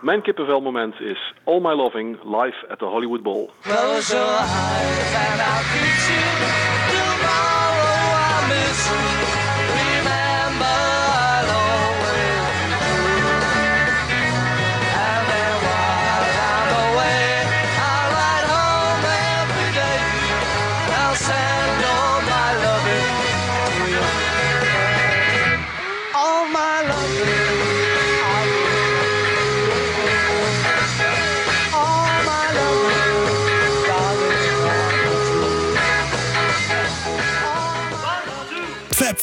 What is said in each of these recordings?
Mijn kippenvelmoment is All My Loving live at the Hollywood Bowl.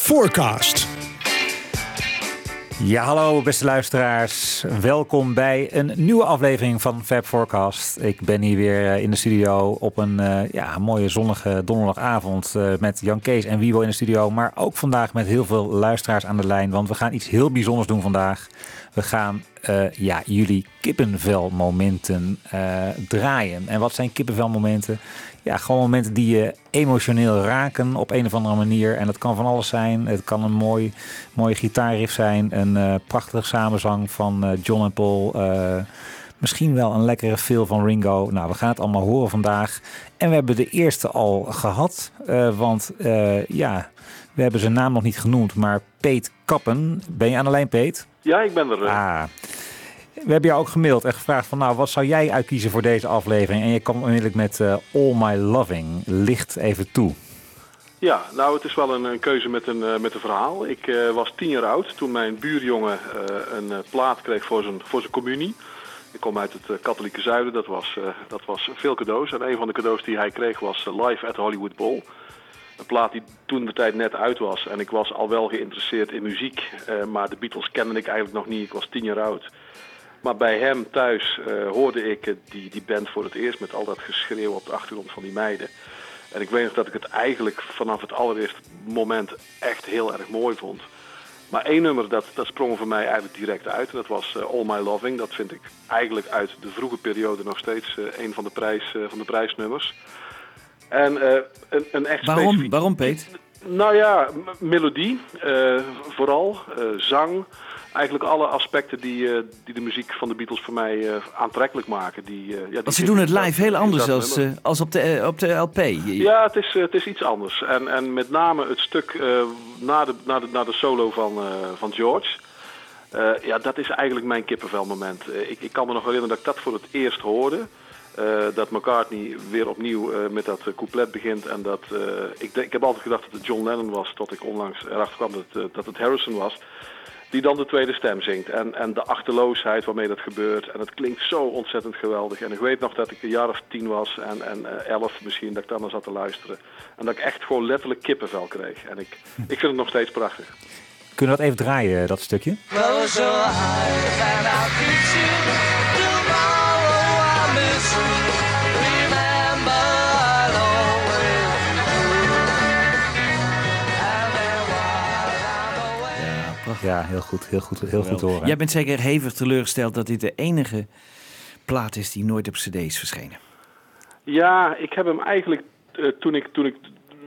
Forecast. Ja, hallo beste luisteraars. Welkom bij een nieuwe aflevering van Fab Forecast. Ik ben hier weer eh, in de studio op een eh, ja, mooie zonnige donderdagavond eh, met Jan Kees en Wiebo in de studio. Maar ook vandaag met heel veel luisteraars aan de lijn, want we gaan iets heel bijzonders doen vandaag. We gaan eh, ja, jullie kippenvelmomenten eh draaien. En wat zijn kippenvelmomenten? Ja, gewoon momenten die je emotioneel raken op een of andere manier. En dat kan van alles zijn. Het kan een mooi, mooie gitaarriff zijn. Een eh prachtige samenzang van John en Paul. misschien wel een lekkere feel van Ringo. Nou, we gaan het allemaal horen vandaag. En we hebben de eerste al gehad. eh, want ja, we hebben zijn naam nog niet genoemd. Maar Peet Kappen. Ben je aan de lijn, Peet? Ja, ik ben er. eh. Ah. We hebben jou ook gemaild en gevraagd van nou, wat zou jij uitkiezen voor deze aflevering? En je kwam onmiddellijk met eh, All My Loving. Licht even toe. Ja, nou het is wel een, een keuze met een, eh, met een verhaal. Ik was tien jaar oud toen mijn buurjongen een plaat kreeg voor zijn, voor zijn communie. Ik kom uit het katholieke zuiden, dat was, dat was veel cadeaus. En een van de cadeaus die hij kreeg was Live at Hollywood Bowl. Een plaat die toen de tijd net uit was. En ik was al wel geïnteresseerd in muziek. eh, maar de Beatles kende ik eigenlijk nog niet. Ik was tien jaar oud. Maar bij hem thuis eh, hoorde ik eh, die, die band voor het eerst met al dat geschreeuw op de achtergrond van die meiden. En ik weet nog dat ik het eigenlijk vanaf het allereerste moment echt heel erg mooi vond. Maar één nummer dat, dat sprong voor mij eigenlijk direct uit. En dat was All My Loving. Dat vind ik eigenlijk uit de vroege periode nog steeds eh, een van de, prijs, van de prijsnummers. En eh, een, een echt Waarom, specifiek- waarom Peet? nou ja, melodie eh, vooral, eh, zang. Eigenlijk alle aspecten die, die de muziek van de Beatles voor mij aantrekkelijk maken. Die, ja, die Want ze doen het live heel anders als, als op, de, op de LP. Ja, het is, het is iets anders. En, en met name het stuk na, de, na, de, na de solo van, van George. Ja, dat is eigenlijk mijn kippenvelmoment. Ik, ik kan me nog herinneren dat ik dat voor het eerst hoorde. Eh, dat McCartney weer opnieuw eh, met dat eh, couplet begint. En dat, eh, ik, denk- ik heb altijd gedacht dat het John Lennon was, tot ik onlangs erachter kwam dat, het, dat het Harrison was. Die dan de tweede stem zingt. En, en de achterloosheid waarmee dat gebeurt. En het klinkt zo ontzettend geweldig. En ik weet nog dat ik een jaar of tien was en, en elf misschien, dat ik dan naar zat te luisteren. En dat ik echt gewoon letterlijk kippenvel kreeg. En ik, ik vind het nog steeds prachtig. Kunnen we dat even draaien, dat stukje? Ja, heel goed, heel goed, heel goed horen. Jij bent zeker hevig teleurgesteld dat dit de enige plaat is die nooit op cd is verschenen. Ja, ik heb hem eigenlijk eh, toen ik, toen ik,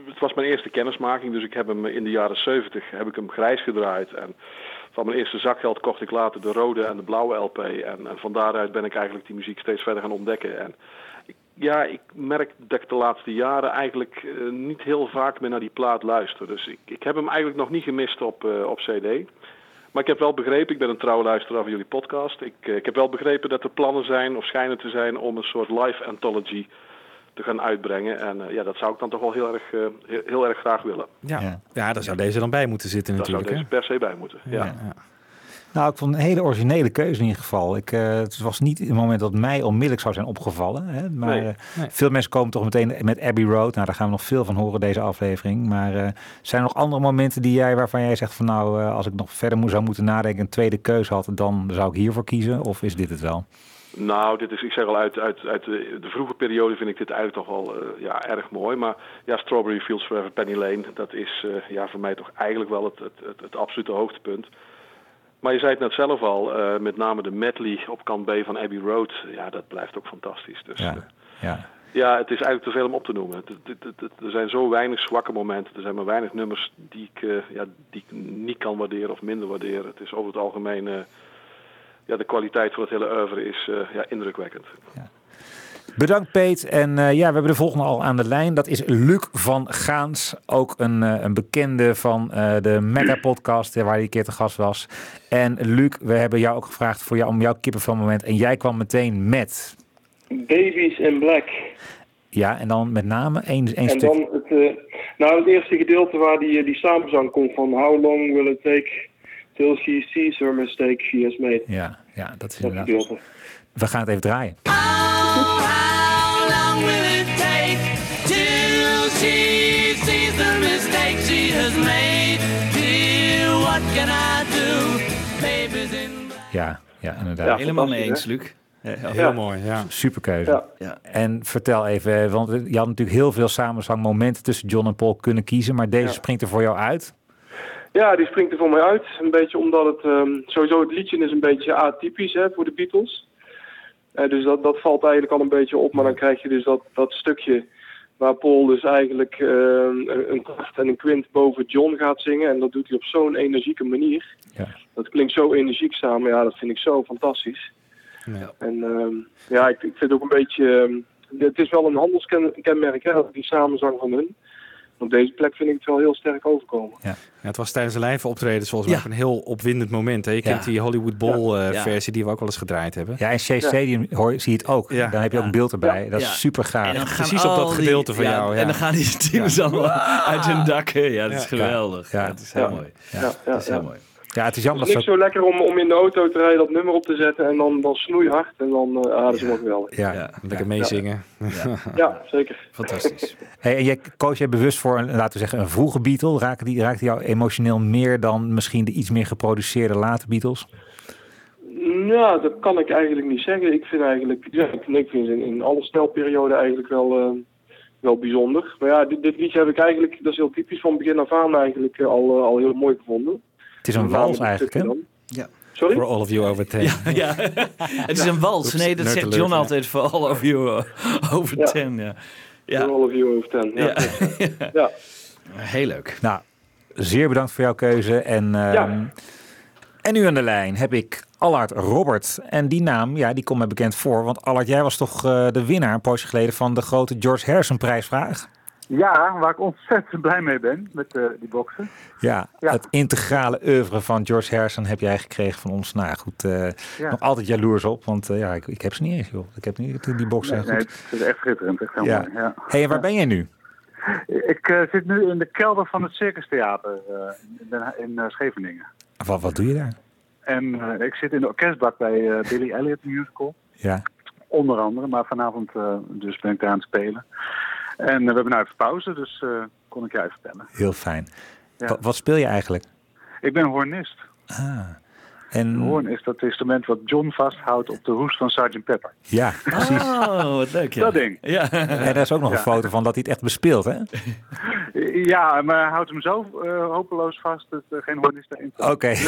het was mijn eerste kennismaking, dus ik heb hem in de jaren 70 heb ik hem grijs gedraaid. En van mijn eerste zakgeld kocht ik later de rode en de blauwe LP. En, en van daaruit ben ik eigenlijk die muziek steeds verder gaan ontdekken. En ja, ik merk dat ik de laatste jaren eigenlijk eh, niet heel vaak meer naar die plaat luister. Dus ik, ik heb hem eigenlijk nog niet gemist op, eh, op CD. Maar ik heb wel begrepen, ik ben een trouwe luisteraar van jullie podcast. Ik, eh, ik heb wel begrepen dat er plannen zijn of schijnen te zijn om een soort live anthology te gaan uitbrengen. En eh, ja, dat zou ik dan toch wel heel erg, eh, heel, heel erg graag willen. Ja. Ja. Ja. daar zou deze dan bij moeten zitten Daar zou natuurlijk. deze per se bij moeten. Ja. Ja. Nou, ik vond een hele originele keuze in ieder geval. Ik, eh, het was niet het moment dat mij onmiddellijk zou zijn opgevallen. Hè? Maar Nee. eh, Nee. veel mensen komen toch meteen met Abbey Road. Nou, daar gaan we nog veel van horen deze aflevering. Maar eh, zijn er nog andere momenten die jij, waarvan jij zegt van nou, eh, als ik nog verder moet, zou moeten nadenken, een tweede keuze had, dan zou ik hiervoor kiezen? Of is dit het wel? Nou, dit is, ik zeg al, uit, uit, uit de, de vroege periode vind ik dit eigenlijk toch wel eh, ja, erg mooi. Maar ja, Strawberry Fields Forever, Penny Lane, dat is eh, ja, voor mij toch eigenlijk wel het, het, het, het absolute hoogtepunt. Maar je zei het net zelf al, eh, met name de medley op kant B van Abbey Road, ja, dat blijft ook fantastisch. Dus, Ja, ja. ja, het is eigenlijk te veel om op te noemen. Er zijn zo weinig zwakke momenten. Er zijn maar weinig nummers die ik, ja, die ik niet kan waarderen of minder waarderen. Het is over het algemeen... ja, de kwaliteit van het hele oeuvre is eh, ja, indrukwekkend. Bedankt Peet. En eh, ja, we hebben de volgende al aan de lijn. Dat is Luc van Gaans. Ook een, eh, een bekende van eh, de Mega Podcast, eh, waar hij een keer te gast was. En Luc, we hebben jou ook gevraagd voor jou, om jouw kippenvelmoment. En jij kwam meteen met... Babies in Black. Ja, en dan met name één, één En stuk. dan het, eh, nou, het eerste gedeelte waar die, die samenzang komt van How long will it take till she sees her mistake she has made. Ja, ja, dat is Dat inderdaad. We gaan het even draaien. How long will it take till she sees the mistake she has made? Dear, what can I do? Baby's in Ja, ja inderdaad. Ja. Helemaal mee eens, Luc. Heel Ja. mooi, ja. Superkeuze. Ja. Ja. En vertel even, want je had natuurlijk heel veel samenzangmomenten tussen John en Paul kunnen kiezen, maar deze Ja. springt er voor jou uit. Ja, die springt er voor mij uit. Een beetje omdat het ehm, sowieso het liedje is een beetje atypisch hè, voor de Beatles. Eh, dus dat, dat valt eigenlijk al een beetje op. Maar dan krijg je dus dat, dat stukje waar Paul dus eigenlijk ehm, een kwart en een kwint boven John gaat zingen. En dat doet hij op zo'n energieke manier. Ja. Dat klinkt zo energiek samen. Ja, dat vind ik zo fantastisch. Ja. En ehm, ja, ik, ik vind het ook een beetje... het is wel een handelskenmerk, hè, die samenzang van hun. Op deze plek vind ik het wel heel sterk overkomen. Ja, het was tijdens de live optreden volgens mij Ja. ook een heel opwindend moment. Hè? Je Ja. kent die Hollywood Bowl eh, Ja. versie die we ook wel eens gedraaid hebben. Ja, en Shea Ja. Stadium hoor, zie je het ook. Ja. Dan heb je ook Ja. een beeld erbij. Ja. Dat is Ja. super gaaf. Precies op dat die- gedeelte van jou, ja. En dan gaan die teams allemaal uit hun dakken. Ja, dat is Ja. geweldig. Ja. Ja. Het is heel Ja. mooi. Ja, ja, Dat is heel ja. mooi. Ja, het is jammer Het dat is ze niks zo lekker om, om in de auto te rijden, dat nummer op te zetten en dan, dan snoeihard. En dan, eh ah, dat is helemaal geweldig. Ja. Ja. Lekker meezingen. Ja. Ja, zeker. Fantastisch. Hey, en jij koos jij bewust voor, een, laten we zeggen, een vroege Beatle. Raakte die, raakte jou emotioneel meer dan misschien de iets meer geproduceerde late Beatles? Ja, dat kan ik eigenlijk niet zeggen. Ik vind eigenlijk, ja, ik, vind ze in, in alle snelperioden eigenlijk wel, eh, wel bijzonder. Maar ja, dit, dit liedje heb ik eigenlijk, dat is heel typisch van begin af aan eigenlijk eh, al, al heel mooi gevonden. Het is een wals eigenlijk, hè? dan. Ja. Sorry? For all of you over 10. Ja, ja. het is een wals. Nee, dat zegt alert, John ja. altijd voor all of you uh, over Ja. 10. Ja. Ja. Ja. All of you over ten. Ja. Ja. Ja. Heel leuk. Nou, zeer bedankt voor jouw keuze. En, ehm, Ja. en nu aan de lijn heb ik Allard Robert. En die naam, ja, die komt mij bekend voor. Want Allard, jij was toch eh, de winnaar een poosje geleden van de grote George Harrison prijsvraag? Ja, waar ik ontzettend blij mee ben met eh, die boksen. Ja, Ja. het integrale oeuvre van George Harrison heb jij gekregen van ons. Nou goed, eh, Ja. nog altijd jaloers op. Want eh, ja, ik, ik heb ze niet eens, joh. Ik heb niet die, boxen. Nee, nee, goed. het is echt schitterend. Echt Ja. mooi. Ja. hey, en waar ben jij nu? Ik zit nu in de kelder van het Circus Theater in, in Scheveningen. Wat, wat doe je daar? En ik zit in de orkestbak bij Billy Elliot Musical. Ja, Onder andere, maar vanavond dus ben ik daar aan het spelen. En eh, we hebben nou even pauze, dus eh, kon ik je even vertellen. heel fijn. Ja. Wat speel je eigenlijk? Ik ben hornist. Ah, De en hoorn is dat instrument wat John vasthoudt op de hoest van Sgt. Pepper. ja, precies. Oh, wat leuk. Ja. Dat ding. Ja. En er is ook nog een foto van dat hij het echt bespeelt, hè? Ja, maar hij houdt hem zo eh, hopeloos vast dat er geen erin komt. Oké.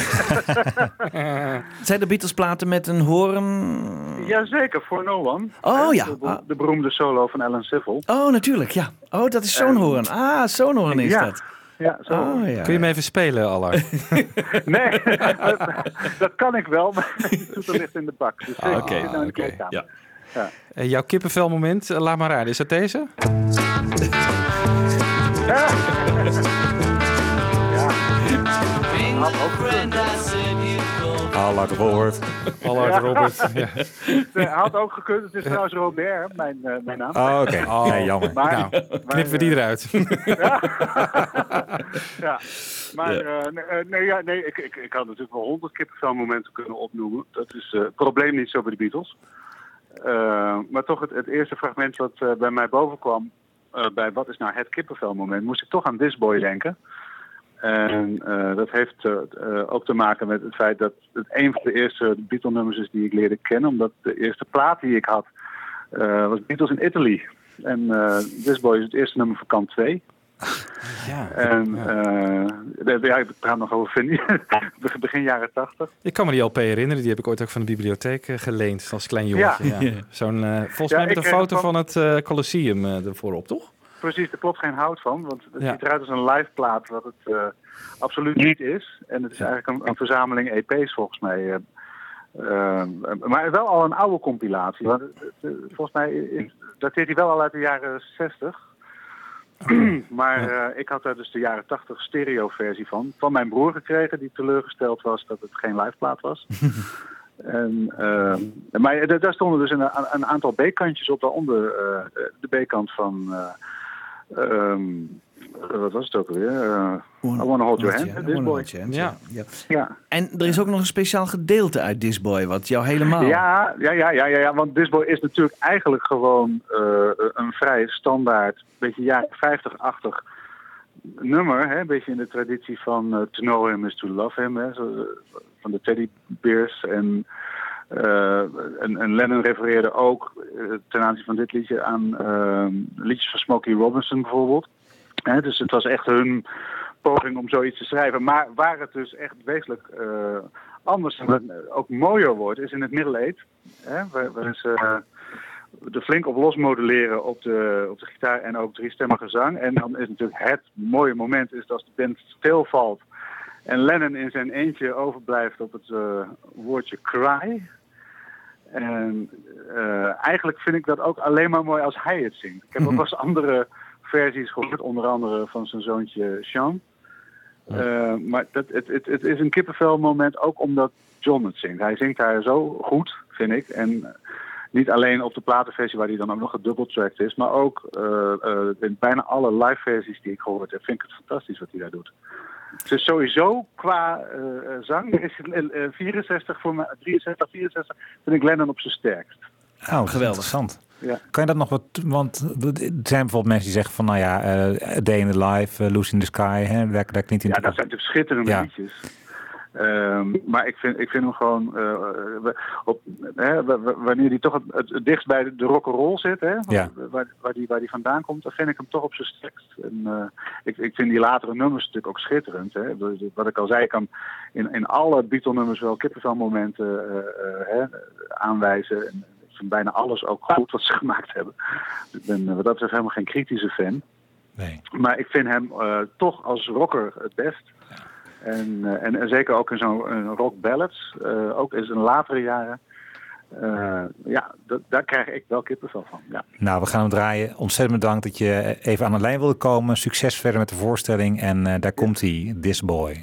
Zijn de Beatles platen met een hoorn? Jazeker, For No One. Oh, ja. De, be- de beroemde solo van Alan Civil. Oh, natuurlijk, ja. Oh, dat is zo'n En- hoorn. Ah, zo'n hoorn is Ja. dat. Ja, zo. Oh, ja. Kun je me even spelen, Allard? Nee, dat kan ik wel, maar het ligt in de bak. Dus Ah, ik oké, nou in de oké, kleedkamer. ja. Eh, jouw kippenvelmoment, eh, laat maar raden. Is dat deze? Allard Robert. Allard Robert. Ja. Nee, had ook gekund. Het is trouwens Robert, mijn, eh, mijn naam. Oh, oké. Oh. Nee, jammer. Maar, Nou, maar, knippen we die eh, eruit. ja, maar eh, nee, nee, ja, nee ik, ik, ik had natuurlijk wel honderd kippenvelmomenten kunnen opnoemen. Dat is eh, het probleem niet zo bij de Beatles. Eh, maar toch het, het eerste fragment wat eh, bij mij bovenkwam... eh, bij wat is nou het kippenvelmoment... moest ik toch aan This Boy denken. En eh, dat heeft eh, eh, ook te maken met het feit dat het een van de eerste Beatle-nummers is die ik leerde kennen. Omdat de eerste plaat die ik had eh, was Beatles in Italy. En eh This Boy is het eerste nummer van kant 2. Ja. En eh, de- ja, ik praat nog over Vinnie. begin jaren 80. Ik kan me die LP herinneren, die heb ik ooit ook van de bibliotheek geleend als klein jongetje. Ja. Ja. Zo'n, volgens Ja, mij met een foto hem van het Colosseum eh, ervoor op, toch? Precies, daar klopt geen hout van. Want het Ja. ziet eruit als een live plaat, wat het eh, absoluut niet is. En het is eigenlijk een, een verzameling EP's volgens mij. eh. Eh, maar wel al een oude compilatie. Want volgens mij is, dateert hij wel al uit de jaren 60. maar eh, ik had daar dus de jaren 80 stereo versie van. Van mijn broer gekregen, die teleurgesteld was dat het geen liveplaat was. En, maar daar stonden dus een, een aantal B-kantjes op, daaronder eh, de B-kant van... eh, wat was het ook alweer? Eh, I Wanna Hold Your Hand, Ja, This Wanna Boy. Hold Your Hand, Ja. ja. Ja. En er is ook nog een speciaal gedeelte uit This Boy, wat jou helemaal... Ja, ja, ja, ja, ja, ja, want This Boy is natuurlijk eigenlijk gewoon eh, een vrij standaard, beetje jaren 50-achtig nummer. Hè? Een beetje in de traditie van eh, To Know Him is To Love Him, hè? Zo, van de Teddy Bears. En, eh, en, en Lennon refereerde ook eh, ten aanzien van dit liedje aan eh, liedjes van Smokey Robinson bijvoorbeeld. Hè? Dus het was echt hun poging om zoiets te schrijven. Maar waar het dus echt wezenlijk anders en ook mooier wordt, is in het waar, waarin ze er flink op losmodelleren op de, op de gitaar en ook driestemmige zang. En dan is natuurlijk het mooie moment is dat de band stilvalt en Lennon in zijn eentje overblijft op het woordje cry. En eh, eigenlijk vind ik dat ook alleen maar mooi als hij het zingt. Ik heb ook wel eens andere versies gehoord, onder andere van zijn zoontje Sean. Eh, maar dat, het, het, het is een kippenvel moment ook omdat John het zingt. Hij zingt daar zo goed, vind ik. En niet alleen op de platenversie waar hij dan ook nog gedubbeltracked is, maar ook eh, in bijna alle live versies die ik gehoord heb, vind ik het fantastisch wat hij daar doet. Dus sowieso qua eh, zang is het, eh, eh, 64 voor mij, 63, 64 vind ik Lennon op zijn sterkst. Oh, geweldig. Interessant. Ja. Kan je dat nog wat... Want er zijn bijvoorbeeld mensen die zeggen van... Nou ja, eh Day in the Life, uh, Lucy in the Sky. Hè, daar, daar klinkt hij Ja, dat zijn natuurlijk schitterende Ja. liedjes. Ehm, maar ik vind, ik vind hem gewoon, eh, op, hè, wa- wa- wanneer hij toch het, het, het dichtst bij de, rock'n'roll zit, hè, Ja. waar, waar, die, waar die vandaan komt, dan vind ik hem toch op zijn sterkst. En, eh, ik, ik vind die latere nummers natuurlijk ook schitterend. Hè. Wat ik al zei, ik kan in, in alle Beatle-nummers wel kippenvelmomenten hè, aanwijzen. En ik vind bijna alles ook goed wat ze gemaakt hebben. Dus ik ben wat dat betreft helemaal geen kritische fan. Nee. Maar ik vind hem toch als rocker het best. En, eh, en, en zeker ook in zo'n een rock ballads, eh, ook in zijn latere jaren. eh, ja, dat, daar krijg ik wel kippenvel van. Ja. Nou, we gaan hem draaien. Ontzettend bedankt dat je even aan de lijn wilde komen. Succes verder met de voorstelling. En eh, daar komt hij, This Boy.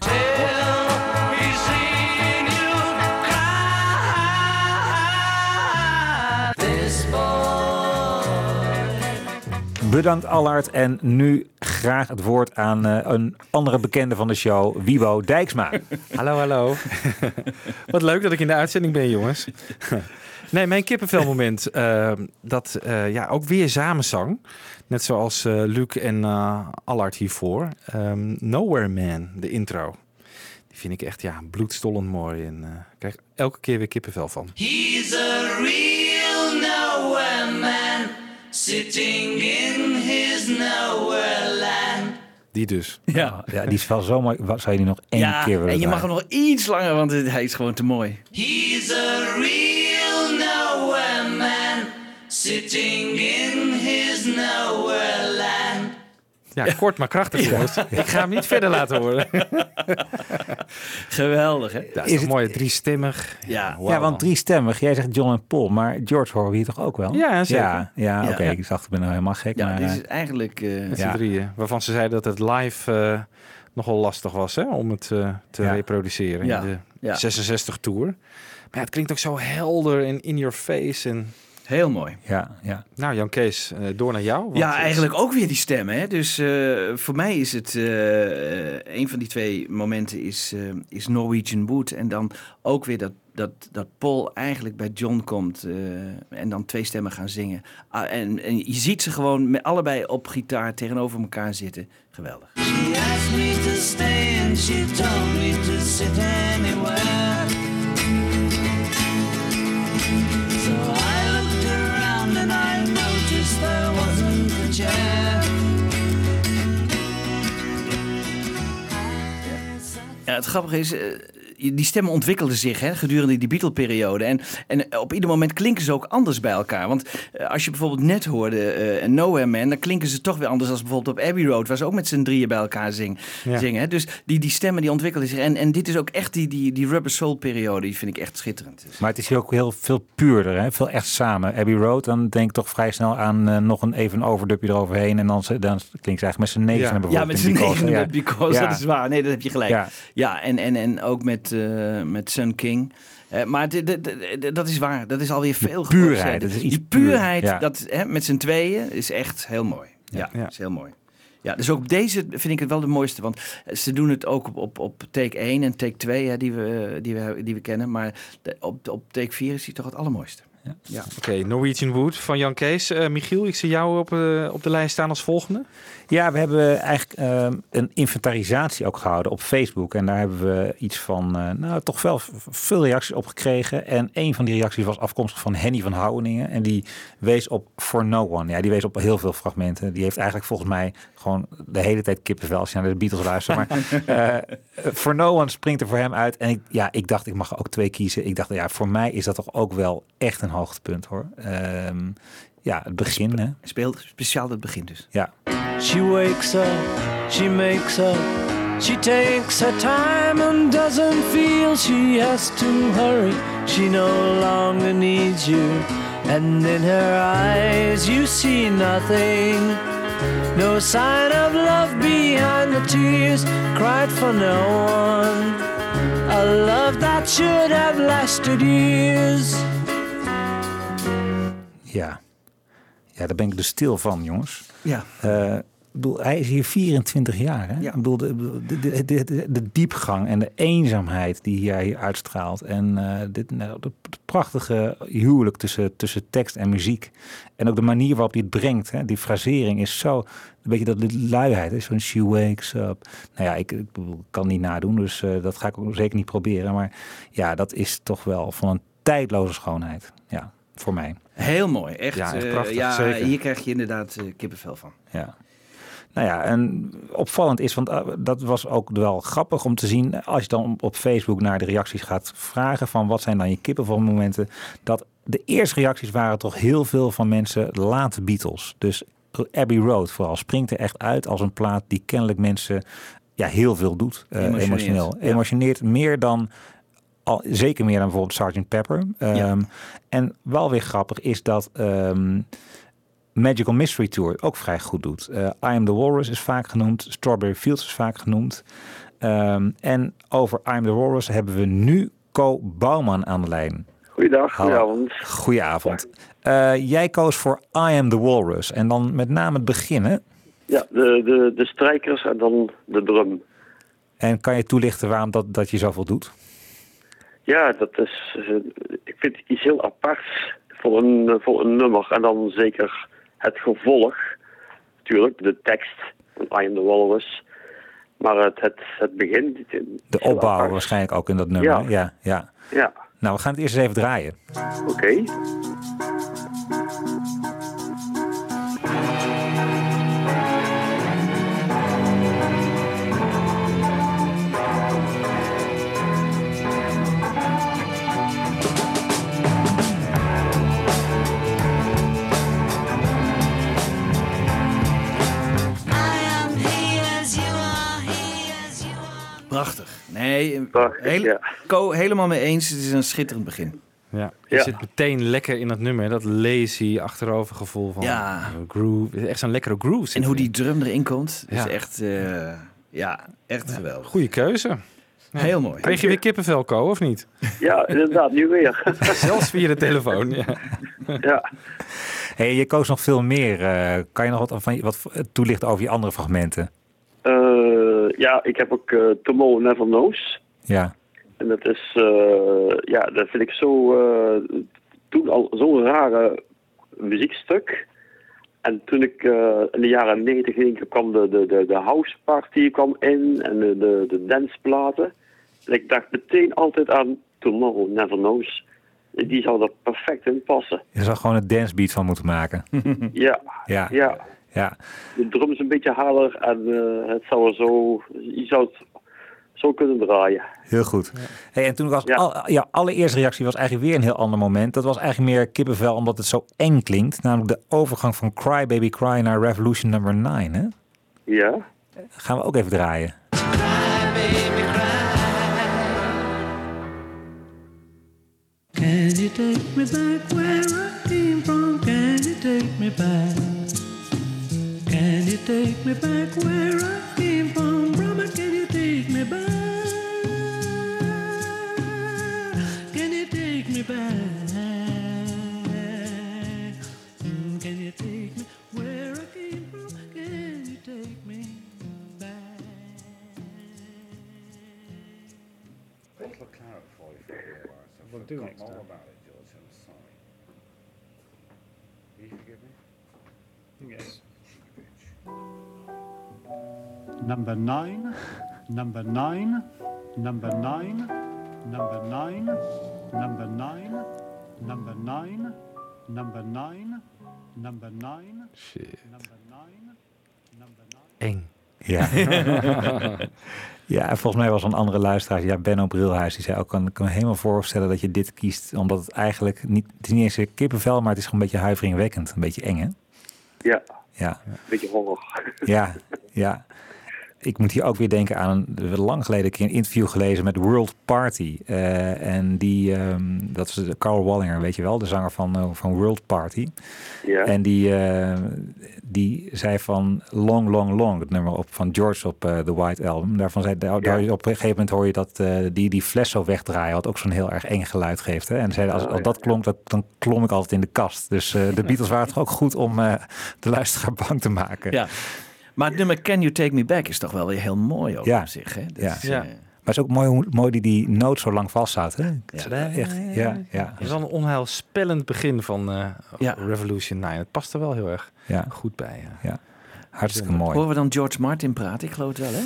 Bedankt Allard. En nu graag het woord aan eh, een andere bekende van de show, Wibo Dijksma. Hallo, hallo. Wat leuk dat ik in de uitzending ben, jongens. Nee, mijn kippenvelmoment, eh, dat eh, ja, ook weer samenzang. Net zoals eh, Luc en eh Allard hiervoor. Ehm, Nowhere Man, de intro. Die vind ik echt ja, bloedstollend mooi. En eh, ik krijg elke keer weer kippenvel van. He's a real nowhere man, sitting in his nowhere land. Die dus. Ja. ja, die is wel zo mooi. Wat zou je die nog één ja, keer willen en je mag hem nog iets langer, want hij is gewoon te mooi. He's a real nowhere man, sitting in Ja, kort maar krachtig, jongens. Ik ga hem niet verder laten horen. Geweldig, hè? Dat is, Is toch mooi, driestemmig. Ja. Ja, want driestemmig. Jij zegt John en Paul, maar George horen we hier toch ook wel? Ja, zeker. Ja, ja, Ja. oké. Ja. Ik dacht, ik ben nou helemaal gek. Ja, maar, dit is eigenlijk... eh, Met Ja. z'n drieën. Waarvan ze zeiden dat het live eh, nogal lastig was hè, om het eh, te Ja. reproduceren Ja, in de ja. 66 tour. Maar ja, het klinkt ook zo helder en in your face. En Heel mooi. Ja, ja. Nou, Jan Kees, eh, door naar jou. want Ja, eigenlijk ook weer die stemmen. Hè? Dus eh, voor mij is het eh, een van die twee momenten is, eh, is Norwegian Wood. En dan ook weer dat, dat, dat Paul eigenlijk bij John komt eh, en dan twee stemmen gaan zingen. Ah, en, en je ziet ze gewoon met allebei op gitaar tegenover elkaar zitten. Geweldig. She asked me to stay and she told me to sit anywhere. Ja, het grappige is, eh, die stemmen ontwikkelden zich hè, gedurende die Beatle-periode. En, en op ieder moment klinken ze ook anders bij elkaar. Want eh, als je bijvoorbeeld net hoorde eh Nowhere Man, dan klinken ze toch weer anders dan bijvoorbeeld op Abbey Road, waar ze ook met z'n drieën bij elkaar zing, Ja. zingen. Hè. Dus die, die stemmen die ontwikkelden zich. En, en dit is ook echt die, die, die Rubber Soul-periode, die vind ik echt schitterend. Dus- Maar het is hier ook heel veel puurder, hè? veel echt samen. Abbey Road, dan denk ik toch vrij snel aan eh, nog een even een overdubje eroverheen. En dan, dan klinkt ze eigenlijk met z'n negen Ja. bijvoorbeeld. Ja, met z'n negenen Ja. Because, Ja. dat is waar. Nee, dat heb je gelijk. Ja, Ja. en, en, en ook met, eh, met Sun King. Eh, maar dat is waar. Dat is alweer veel puurheid, is iets Die puurheid, puur, ja. dat, hè, met z'n tweeën, is echt heel mooi. Ja, Ja. is heel mooi. Ja, dus ook deze vind ik het wel de mooiste. Want ze doen het ook op, op, op take 1 en take 2 hè, die, we, die, we, die we kennen. Maar de- op, op take 4 is hij toch het allermooiste. Ja. Oké, Norwegian Wood van Jan Kees. Eh, Michiel, ik zie jou op, op de lijst staan als volgende. Ja, we hebben eigenlijk ehm, een inventarisatie ook gehouden op Facebook. En daar hebben we iets van, eh, nou toch wel veel reacties op gekregen. En een van die reacties was afkomstig van Henny van Houweningen. En die wees op For No One. Ja, die wees op heel veel fragmenten. Die heeft eigenlijk volgens mij gewoon de hele tijd kippenvel als je naar de Beatles luistert. Maar eh, For No One springt er voor hem uit. En ik, ja, ik dacht, ik mag er ook twee kiezen. Ik dacht, ja, voor mij is dat toch ook wel echt een hoogtepunt hoor. Ehm, ja, het begin hè. Speelt speciaal het begin dus. Ja. She wakes up, she makes up, she takes her time and doesn't feel she has to hurry. She no longer needs you, and in her eyes you see nothing. No sign of love behind the tears cried for no one. A love that should have lasted years. Ja. Ja, daar ben ik dus stil van, jongens. Ja. Eh, ik bedoel, hij is hier 24 jaar. Hè? Ja. Ik bedoel, de, de, de, de, de- de diepgang en de eenzaamheid die hij hier uitstraalt. En eh, dit, nou, het prachtige huwelijk tussen, tussen tekst en muziek. En ook de manier waarop hij het brengt. Hè? Die frasering is zo, een beetje dat de luiheid. is Zo'n she wakes up. Nou ja, ik, ik kan niet nadoen, dus eh, dat ga ik ook zeker niet proberen. Maar ja, dat is toch wel van een tijdloze schoonheid. Ja, voor mij. Heel mooi. Echt, Ja, echt eh, prachtig, ja, zeker. hier krijg je inderdaad kippenvel van. Ja. Nou ja, en opvallend is, want eh, dat was ook wel grappig om te zien, als je dan op Facebook naar de reacties gaat vragen van wat zijn dan je kippenvelmomenten, dat de eerste reacties waren toch heel veel van mensen late Beatles. Dus Abbey Road vooral springt er echt uit als een plaat die kennelijk mensen ja, heel veel doet, eh, Emotioneert, emotioneel. ja. Emotioneert meer dan al, zeker meer dan bijvoorbeeld Sgt. Pepper. Ja. Ehm, En wel weer grappig is dat ehm, Magical Mystery Tour ook vrij goed doet. Eh, I Am The Walrus is vaak genoemd. Strawberry Fields is vaak genoemd. Ehm, en over I Am The Walrus hebben we nu Co Bouwman aan de lijn. Goeiedag, goedenavond. Goedenavond. Eh, jij koos voor I Am The Walrus. En dan met name het beginnen. Ja, de, de, de strijkers en dan de drum. En kan je toelichten waarom dat, dat je zoveel doet? Ja, dat is, eh, ik vind het iets heel aparts voor een, voor een nummer. En dan zeker het gevolg, natuurlijk, de tekst van I am the Walrus. Maar het, het, het begin... het- De opbouw apart. waarschijnlijk ook in dat nummer. Ja. Ja, ja. Ja, Nou, we gaan het eerst eens even draaien. oké. Nee, Prachtig, heel- ja. Co, helemaal mee eens. Het is een schitterend begin. Ja, je Ja. zit meteen lekker in dat nummer. Dat lazy achterover gevoel van Ja. eh, groove. Echt zo'n lekkere groove. En hoe die drum erin komt, is Ja. echt, eh, ja, echt geweldig. Goeie keuze. Heel mooi. Kreeg je weer kippenvel, Co, of niet? Ja, inderdaad, nu weer. Zelfs via de telefoon, ja. ja. Hey, je koos nog veel meer. Eh, kan je nog wat, van, wat toelichten over je andere fragmenten? Eh, ja, ik heb ook eh, Tomorrow Never Knows. Ja. En dat is, eh, ja, dat vind ik zo, eh, toen al zo'n rare muziekstuk. En toen ik in de jaren negentig ging, kwam de, de, de, de house party kwam in en de, de, de danceplaten. En ik dacht meteen altijd aan Tomorrow Never Knows. Die zou er perfect in passen. Je zou gewoon een dancebeat van moeten maken. Ja, ja. ja. Ja. De drums een beetje harder en eh, het zou zo, je zou het zo kunnen draaien. Heel goed. Hey, en toen was al, ja, allereerste reactie was eigenlijk weer een heel ander moment. Dat was eigenlijk meer kippenvel omdat het zo eng klinkt. Namelijk de overgang van Cry Baby Cry naar Revolution number 9. Hè? Ja. Gaan we ook even draaien. Can you take me back where I came from? Can you take me back? Can you take me back where I came from? Brahma, can you take me back? Can you take me back? Mm, Can you take me where I came from? Can you take me back? Bottle of claret for you for a while. So We'll do forgotten next all time. about it, Number nine, number nine, number nine, number nine, number nine, number nine, number nine, number nine, Shit. number nine, number nine. Eng. Ja. ja, en volgens mij was een andere luisteraar, ja, Benno Brilhuis, die zei ook, kan, kan me helemaal voorstellen dat je dit kiest, omdat het eigenlijk niet, het is niet eens een kippenvel, maar het is gewoon een beetje huiveringwekkend, een beetje eng, hè? Ja, Ja, beetje horror. ja, ja. Ik moet hier ook weer denken aan een we hebben lang geleden een keer een interview gelezen met World Party. Eh, en die, ehm, dat is de Carl Wallinger, weet je wel, de zanger van, eh, van World Party. Ja. En die, eh, die zei van Long, Long, Long, het nummer op, van George op The White Album. Daarvan zei, daar, daar- op een gegeven moment hoor je dat eh, die, die fles zo wegdraaien, wat ook zo'n heel erg eng geluid geeft. Hè? En zei, als, als dat klonk, dat, dan klom ik altijd in de kast. Dus eh, de Beatles waren toch ook goed om eh, de luisteraar bang te maken. Ja. Maar het nummer Can You Take Me Back is toch wel weer heel mooi ook Ja. op zich. Hè? Dat Ja. is, Ja. eh, Maar het is ook mooi hoe mooi die die noot zo lang vasthoudt. Hè? Het is echt, ja, ja. Het is wel een onheilspellend begin van eh, Revolution 9. Het past er wel heel erg Ja. goed bij. Ja. Ja. Hartstikke mooi. Horen we dan George Martin praten? Ik geloof het wel, hè?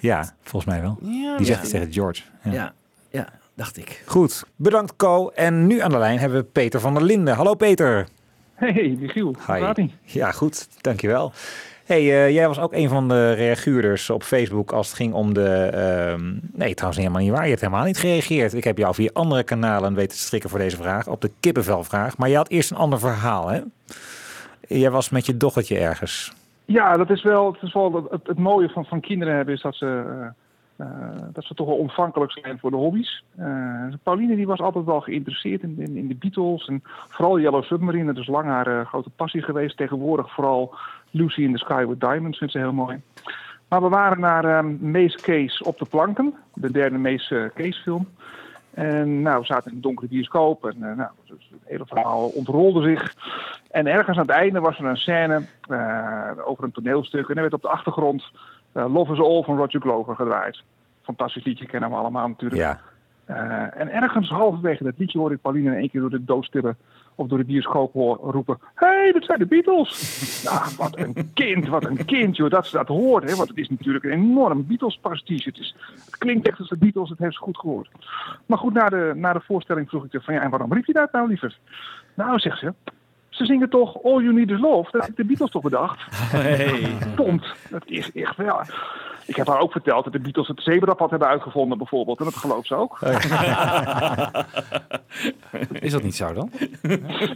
Ja, volgens mij wel. Ja, die zegt ja. tegen George. Ja. Ja, ja, dacht ik. Goed, bedankt Co. En nu aan de lijn hebben we Peter van der Linden. Hallo Peter. Hey, Michiel. Hoe gaat ie? Ja, goed. Dankjewel. Hey, eh, jij was ook een van de reaguurders op Facebook als het ging om de... ehm, nee, trouwens helemaal niet waar. Je hebt helemaal niet gereageerd. Ik heb jou via andere kanalen weten te strikken voor deze vraag. Op de kippenvelvraag. Maar je had eerst een ander verhaal, hè? Jij was met je dochtertje ergens. Ja, dat is wel, het, het, mooie van, van kinderen hebben is dat ze, eh, dat ze toch wel ontvankelijk zijn voor de hobby's. Eh, Pauline die was altijd wel geïnteresseerd in, in, de Beatles en vooral Yellow Submarine. Dat is lang haar eh, grote passie geweest. Tegenwoordig vooral Lucy in the Sky with Diamonds vindt ze heel mooi. Maar we waren naar ehm Mace Case op de planken, de derde Mace eh, Case film. En nou, we zaten in een donkere bioscoop en eh, nou, het hele verhaal ontrolde zich. En ergens aan het einde was er een scène eh, over een toneelstuk. En er werd op de achtergrond eh, Love is All van Roger Glover gedraaid. Fantastisch liedje, kennen we allemaal natuurlijk. Ja. Eh, en ergens halverwege dat liedje hoorde ik Pauline in één keer door de doodstille of door de bioscoop hoor, roepen: Hé, hey, dat zijn de Beatles! nou, wat een kind, wat een kind, joh, dat ze dat hoort. Hè, want het is natuurlijk een enorm Beatles-pastiche. Het, is, het klinkt echt als de Beatles, het heeft ze goed gehoord. Maar goed, na de, na de voorstelling vroeg ik haar van ja, en waarom riep je dat nou liever? Nou, zegt ze, ze zingen toch All You Need Is Love? Dat heeft de Beatles toch bedacht? Hey. Dat is echt wel. Ik heb haar ook verteld dat de Beatles het zebrapad hebben uitgevonden bijvoorbeeld. En dat gelooft ze ook. Is dat niet zo dan?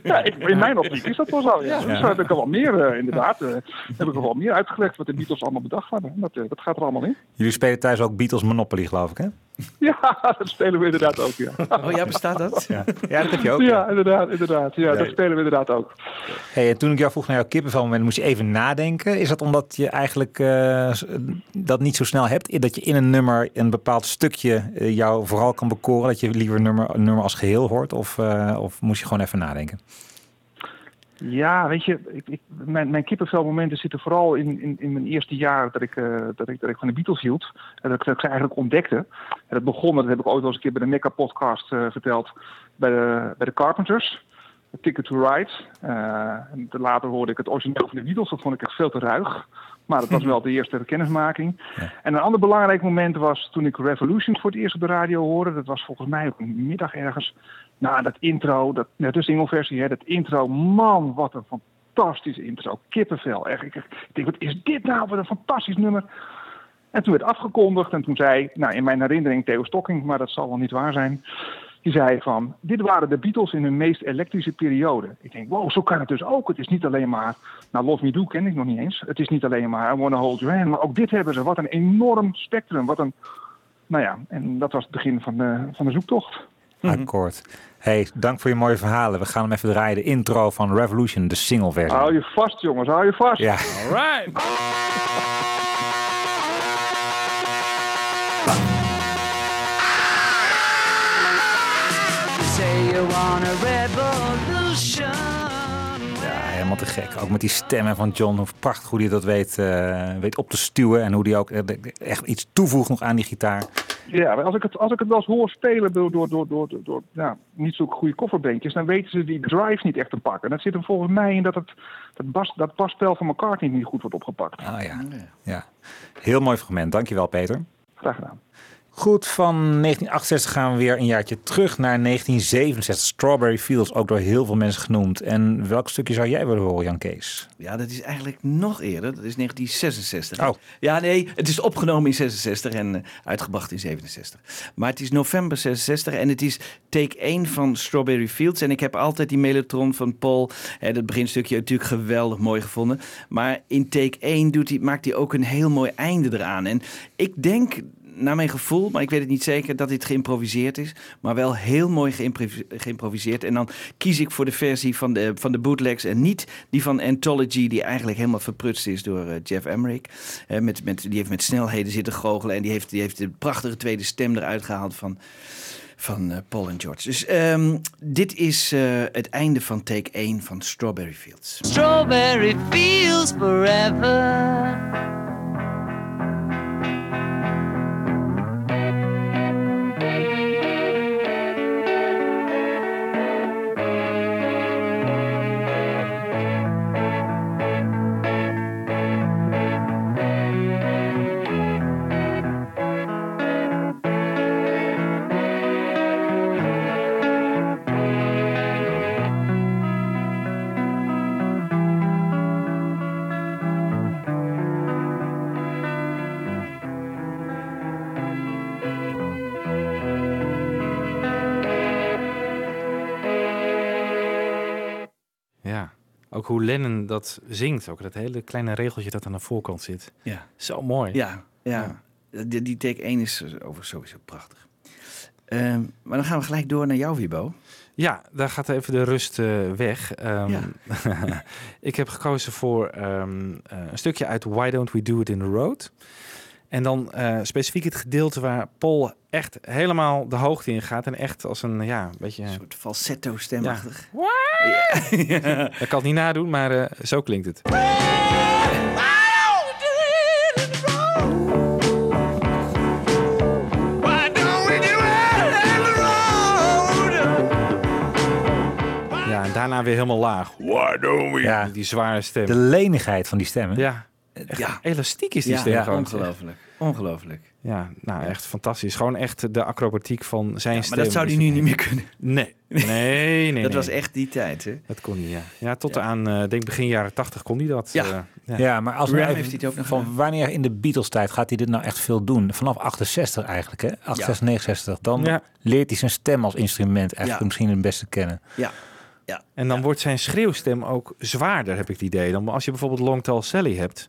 Ja, in mijn optiek is dat wel zo. Ja. Ja. Dus daar heb ik al wel meer, eh, inderdaad, eh, heb ik al wel meer uitgelegd wat de Beatles allemaal bedacht hadden. Dat, eh, dat gaat er allemaal in. Jullie spelen thuis ook Beatles Monopoly, geloof ik, hè? Ja, dat spelen we inderdaad ook, ja. Oh ja, bestaat dat? Ja, ja dat heb je ook. Ja, inderdaad, inderdaad. Ja, Ja. dat spelen we inderdaad ook. Hey, en toen ik jou vroeg naar jouw kippenvelmoment, moest je even nadenken. Is dat omdat je eigenlijk eh, dat niet zo snel hebt? Dat je in een nummer een bepaald stukje eh, jou vooral kan bekoren? Dat je liever een nummer, nummer als geheel hoort? Of, eh, of moest je gewoon even nadenken? Ja, weet je, ik, ik, mijn, mijn kippenvelmomenten zitten vooral in, in, in mijn eerste jaar dat ik, eh, dat, ik, dat ik van de Beatles hield. En dat ik, dat ik ze eigenlijk ontdekte. En dat begon, dat heb ik ooit wel eens een keer bij de Mecca-podcast eh, verteld, bij de, bij de Carpenters. Ticket to Ride. En later hoorde ik het origineel van de Beatles. Dat vond ik echt veel te ruig. Maar dat was wel de eerste kennismaking. En een ander belangrijk moment was toen ik Revolution voor het eerst op de radio hoorde. Dat was volgens mij op een middag ergens. Nou, dat intro, dat, net de singleversie, hè, dat intro. Man, wat een fantastische intro. Kippenvel. Echt. Ik, ik denk, wat is dit nou? Wat een fantastisch nummer. En toen werd afgekondigd en toen zei, nou in mijn herinnering Theo Stocking, maar dat zal wel niet waar zijn. Die zei van, dit waren de Beatles in hun meest elektrische periode. Ik denk, wow, zo kan het dus ook. Het is niet alleen maar, nou Love Me Do ken ik nog niet eens. Het is niet alleen maar I Wanna Hold Your Hand. Maar ook dit hebben ze. Wat een enorm spectrum. Wat een, nou ja, en dat was het begin van van de zoektocht. Akkoord. Hey, dank voor je mooie verhalen. We gaan hem even draaien. De intro van Revolution, de single versie. Hou je vast jongens, hou je vast. Ja. Alright. Say you want a revolution. Ja, helemaal te gek. Ook met die stemmen van John. Hoe prachtig hoe hij dat weet, eh, weet op te stuwen. En hoe hij ook eh, echt iets toevoegt nog aan die gitaar. Ja, maar als ik het, als ik het wel eens hoor spelen door, door, door, door, door, door ja, niet zo goede kofferbeentjes, dan weten ze die drive niet echt te pakken. Dat zit er volgens mij in dat het dat, bas, dat basspel van McCartney niet goed wordt opgepakt. Ah ja. ja. Heel mooi fragment. Dankjewel, Peter. Graag gedaan. Goed, van 1968 gaan we weer een jaartje terug naar 1967. Strawberry Fields, ook door heel veel mensen genoemd. En welk stukje zou jij willen horen, Jan Kees? Ja, dat is eigenlijk nog eerder. Dat is 1966. Oh. Ja, nee, het is opgenomen in 66 en eh, uitgebracht in 67. Maar het is november 66 en het is take 1 van Strawberry Fields. En ik heb altijd die Mellotron van Paul, hè, dat beginstukje, natuurlijk geweldig mooi gevonden. Maar in take 1 doet hij, maakt hij ook een heel mooi einde eraan. En ik denk naar mijn gevoel, maar ik weet het niet zeker, dat dit geïmproviseerd is. Maar wel heel mooi geïmprovis- geïmproviseerd. En dan kies ik voor de versie van de, van de bootlegs en niet die van Anthology, die eigenlijk helemaal verprutst is door eh, Jeff Emmerich. Eh, met, met, die heeft met snelheden zitten goochelen en die heeft, die heeft de prachtige tweede stem eruit gehaald van, van eh, Paul en George. Dus ehm, dit is het einde van take 1 van Strawberry Fields. Strawberry fields forever. Ook hoe Lennon dat zingt. Ook dat hele kleine regeltje dat aan de voorkant zit. Ja. Zo mooi. Ja, ja. Die, die take 1 is over sowieso prachtig. Ehm, maar dan gaan we gelijk door naar jou, Wibo. Ja, daar gaat even de rust eh, weg. Ehm, Ja. ik heb gekozen voor ehm, eh, een stukje uit Why Don't We Do It in the Road. En dan eh, specifiek het gedeelte waar Paul echt helemaal de hoogte in gaat. En echt als een, ja, een beetje... Een soort falsetto stemachtig. Ja. Ik kan het niet nadoen, maar eh, zo klinkt het. Ja, en daarna weer helemaal laag. Why don't we? Ja. Die zware stem. De lenigheid van die stemmen. Ja. Echt Ja. elastiek is die Ja, stem ja, gewoon. ongelooflijk. Ongelooflijk. Ja, nou echt fantastisch. Gewoon echt de acrobatiek van zijn Ja, stem. maar dat zou hij nu niet meer kunnen. Nee, nee, nee. dat nee. was echt die tijd, hè? Dat kon hij, ja. Ja, tot aan, eh denk begin jaren tachtig kon hij dat. Ja. eh, Ja, maar als even- heeft hij het ook nog van wanneer in de Beatles-tijd gaat hij dit nou echt veel doen? Vanaf 68 eigenlijk, hè? 68, 69. Dan Ja. leert hij zijn stem als instrument eigenlijk Ja. misschien het beste kennen. Ja. Ja. En dan wordt zijn schreeuwstem ook zwaarder, heb ik het idee. Dan als je bijvoorbeeld Long Tall Sally hebt,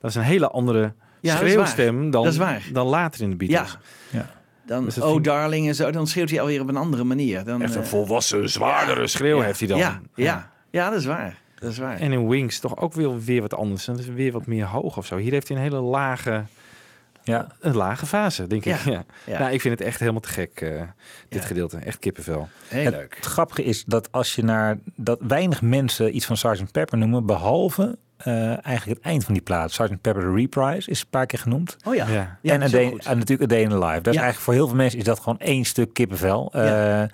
dat is een hele andere Ja, schreeuwstem dan, dan later in de Beatles. Ja. Dan, Dus dat oh vind- darling en zo, dan schreeuwt hij alweer op een andere manier. Dan, Echt een eh, volwassen, zwaardere schreeuw heeft hij dan. Ja, ja, ja, dat is waar. Dat is waar. En in Wings toch ook weer, weer wat anders. Dat is weer wat meer hoog of zo. Hier heeft hij een hele lage, ja. een lage fase, denk ik. Ja, Ja. Nou, ik vind het echt helemaal te gek, eh, dit gedeelte. Echt kippenvel. Heel het, leuk. het grappige is dat als je naar dat weinig mensen iets van Sgt. Pepper noemen, behalve eh, eigenlijk het eind van die plaat. Sgt. Pepper The Reprise is een paar keer genoemd. Oh ja. Ja. Ja, en, en natuurlijk A Day in the Life. Dat is eigenlijk voor heel veel mensen is dat gewoon één stuk kippenvel. Ja.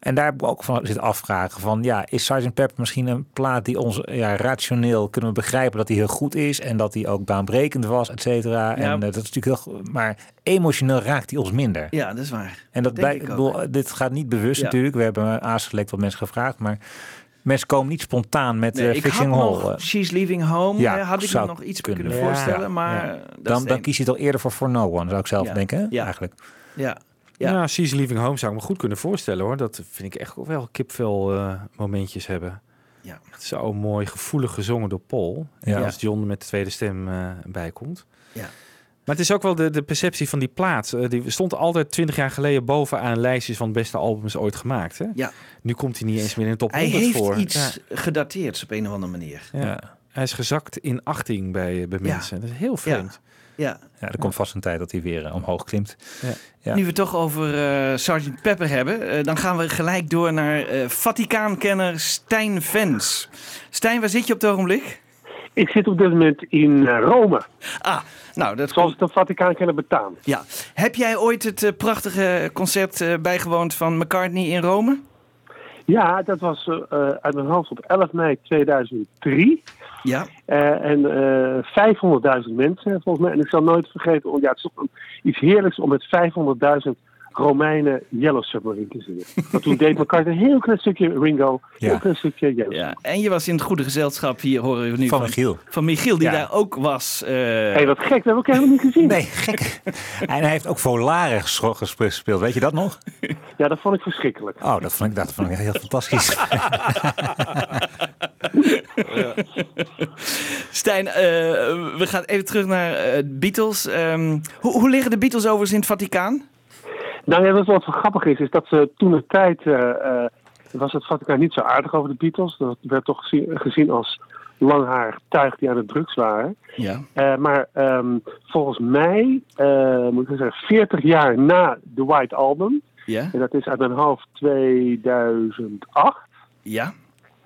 Eh, en daar heb ik ook van zitten afvragen van, ja, is Sgt. Pepper misschien een plaat die ons, ja, rationeel kunnen we begrijpen dat hij heel goed is en dat hij ook baanbrekend was, et cetera. En eh, dat is natuurlijk heel, maar emotioneel raakt hij ons minder. Ja, dat is waar. En dat ik bedoel, dit gaat niet bewust Ja. natuurlijk. We hebben aanselect wat mensen gevraagd, maar mensen komen niet spontaan met Nee, eh ik had Fishing Hole. nog eh. She's Leaving Home. Ja, eh, had ik me nog iets kunnen. voorstellen, maar eh, dan, dan kies je toch eerder voor For No One, zou ik zelf denken. Eigenlijk. Ja. Ja, Ja. She's Leaving Home zou ik me goed kunnen voorstellen hoor. Dat vind ik echt ook wel kipvel eh, momentjes hebben. Ja. Zo mooi gevoelig gezongen door Paul. Ja. En als John er met de tweede stem eh bij komt. Ja. Maar het is ook wel de, de perceptie van die plaat. Eh, die stond altijd twintig jaar geleden bovenaan lijstjes van beste albums ooit gemaakt. Hè? Ja. Nu komt hij niet eens meer in de top Hij 100 heeft voor. iets gedateerd op een of andere manier. Ja. Ja. Hij is gezakt in achting bij, bij Ja. mensen. Dat is heel vreemd. Ja. Ja, er komt vast een tijd dat hij weer eh, omhoog klimt. Ja. Ja. Nu we het toch over eh Sgt. Pepper hebben, eh, dan gaan we gelijk door naar eh Vaticaankenner Stijn Vens. Stijn, waar zit je op het ogenblik? Ik zit op dit moment in Rome. Ah, nou, dat Zoals de Vaticaan kennen betaamt. Ja. Heb jij ooit het prachtige concert eh, bijgewoond van McCartney in Rome? Ja, dat was uit mijn hoofd op 11 mei 2003. Ja. Eh, en eh 500.000 mensen volgens mij. En ik zal nooit vergeten, want ja, het is toch iets heerlijks om met 500.000 Romeinen Yellow Submarine te zingen. Want toen deed McCartney een heel klein stukje Ringo, een heel Ja. klein stukje Yellow. Ja. En je was in het goede gezelschap hier, horen we nu. Van Michiel. Van Michiel, die Ja. daar ook was. eh, Hé, wat gek, dat heb ik helemaal niet gezien. Nee, gek. en hij heeft ook Volare gespeeld. Weet je dat nog? Ja, dat vond ik verschrikkelijk. Oh, dat vond ik, dat vond ik heel fantastisch. Stijn, eh, we gaan even terug naar eh, Beatles. Ehm, hoe, hoe liggen de Beatles overigens in het Vaticaan? Nou ja, wat grappig is, is dat ze toen de tijd eh, eh, was het Vaticaan niet zo aardig over de Beatles. Dat werd toch gezien, gezien als langharig tuig die aan de drugs waren. Ja. Eh, maar ehm, volgens mij, moet ik zeggen, 40 jaar na de White Album, Ja. en dat is uit mijn hoofd 2008, Ja.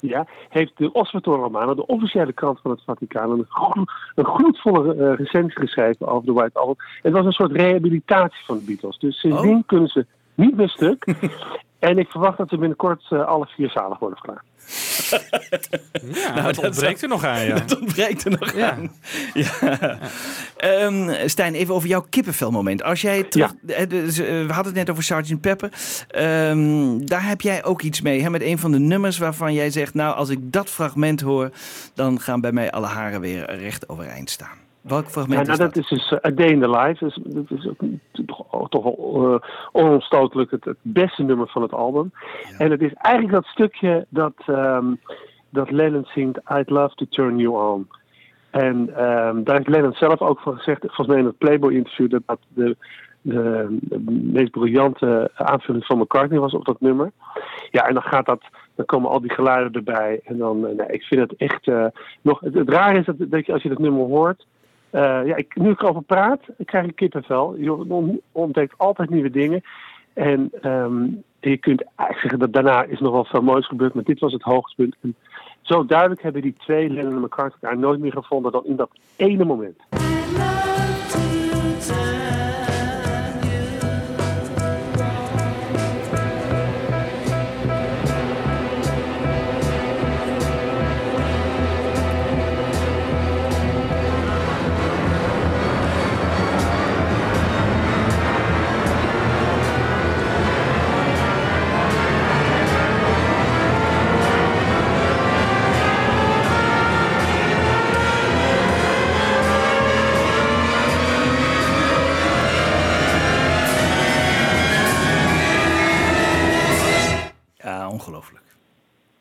Ja, heeft de Osservatore Romano, de officiële krant van het Vaticaan, een, glo- een gloedvolle eh, recensie geschreven over de White Album. Het was een soort rehabilitatie van de Beatles. Dus sindsdien kunnen ze niet meer stuk. en ik verwacht dat ze binnenkort eh, alle vier zalig worden verklaard. Ja, dat ontbreekt er nog aan, ja. Dat ontbreekt er nog aan. Ja. Ehm, Stijn, even over jouw kippenvelmoment. Als jij terug, dus, eh, we hadden het net over Sgt. Pepper. Ehm, daar heb jij ook iets mee, hè, met een van de nummers waarvan jij zegt... nou, als ik dat fragment hoor, dan gaan bij mij alle haren weer recht overeind staan. Welk Ja, fragment nou, is dat? dat is dus eh, A Day in the Life. Dus, dat is ook toch, toch wel eh, onomstotelijk het, het beste nummer van het album. En het is eigenlijk dat stukje dat, ehm, dat Lennon zingt I'd love to turn you on. En ehm, daar heeft Lennon zelf ook van gezegd, volgens mij in het Playboy-interview, dat dat de, de, de meest briljante aanvulling van McCartney was op dat nummer. Ja, en dan gaat dat, dan komen al die geluiden erbij. En dan, eh, nee, ik vind het echt nog. Het, het raar is dat, dat je als je dat nummer hoort. Eh, ja, ik, nu ik erover praat, ik krijg een kippenvel. Je on- ontdekt altijd nieuwe dingen. En ehm, je kunt eigenlijk zeggen dat daarna is nog wel veel moois gebeurd, maar dit was het hoogtepunt. En zo duidelijk hebben die twee, Lennon en McCartney, elkaar nooit meer gevonden dan in dat ene moment.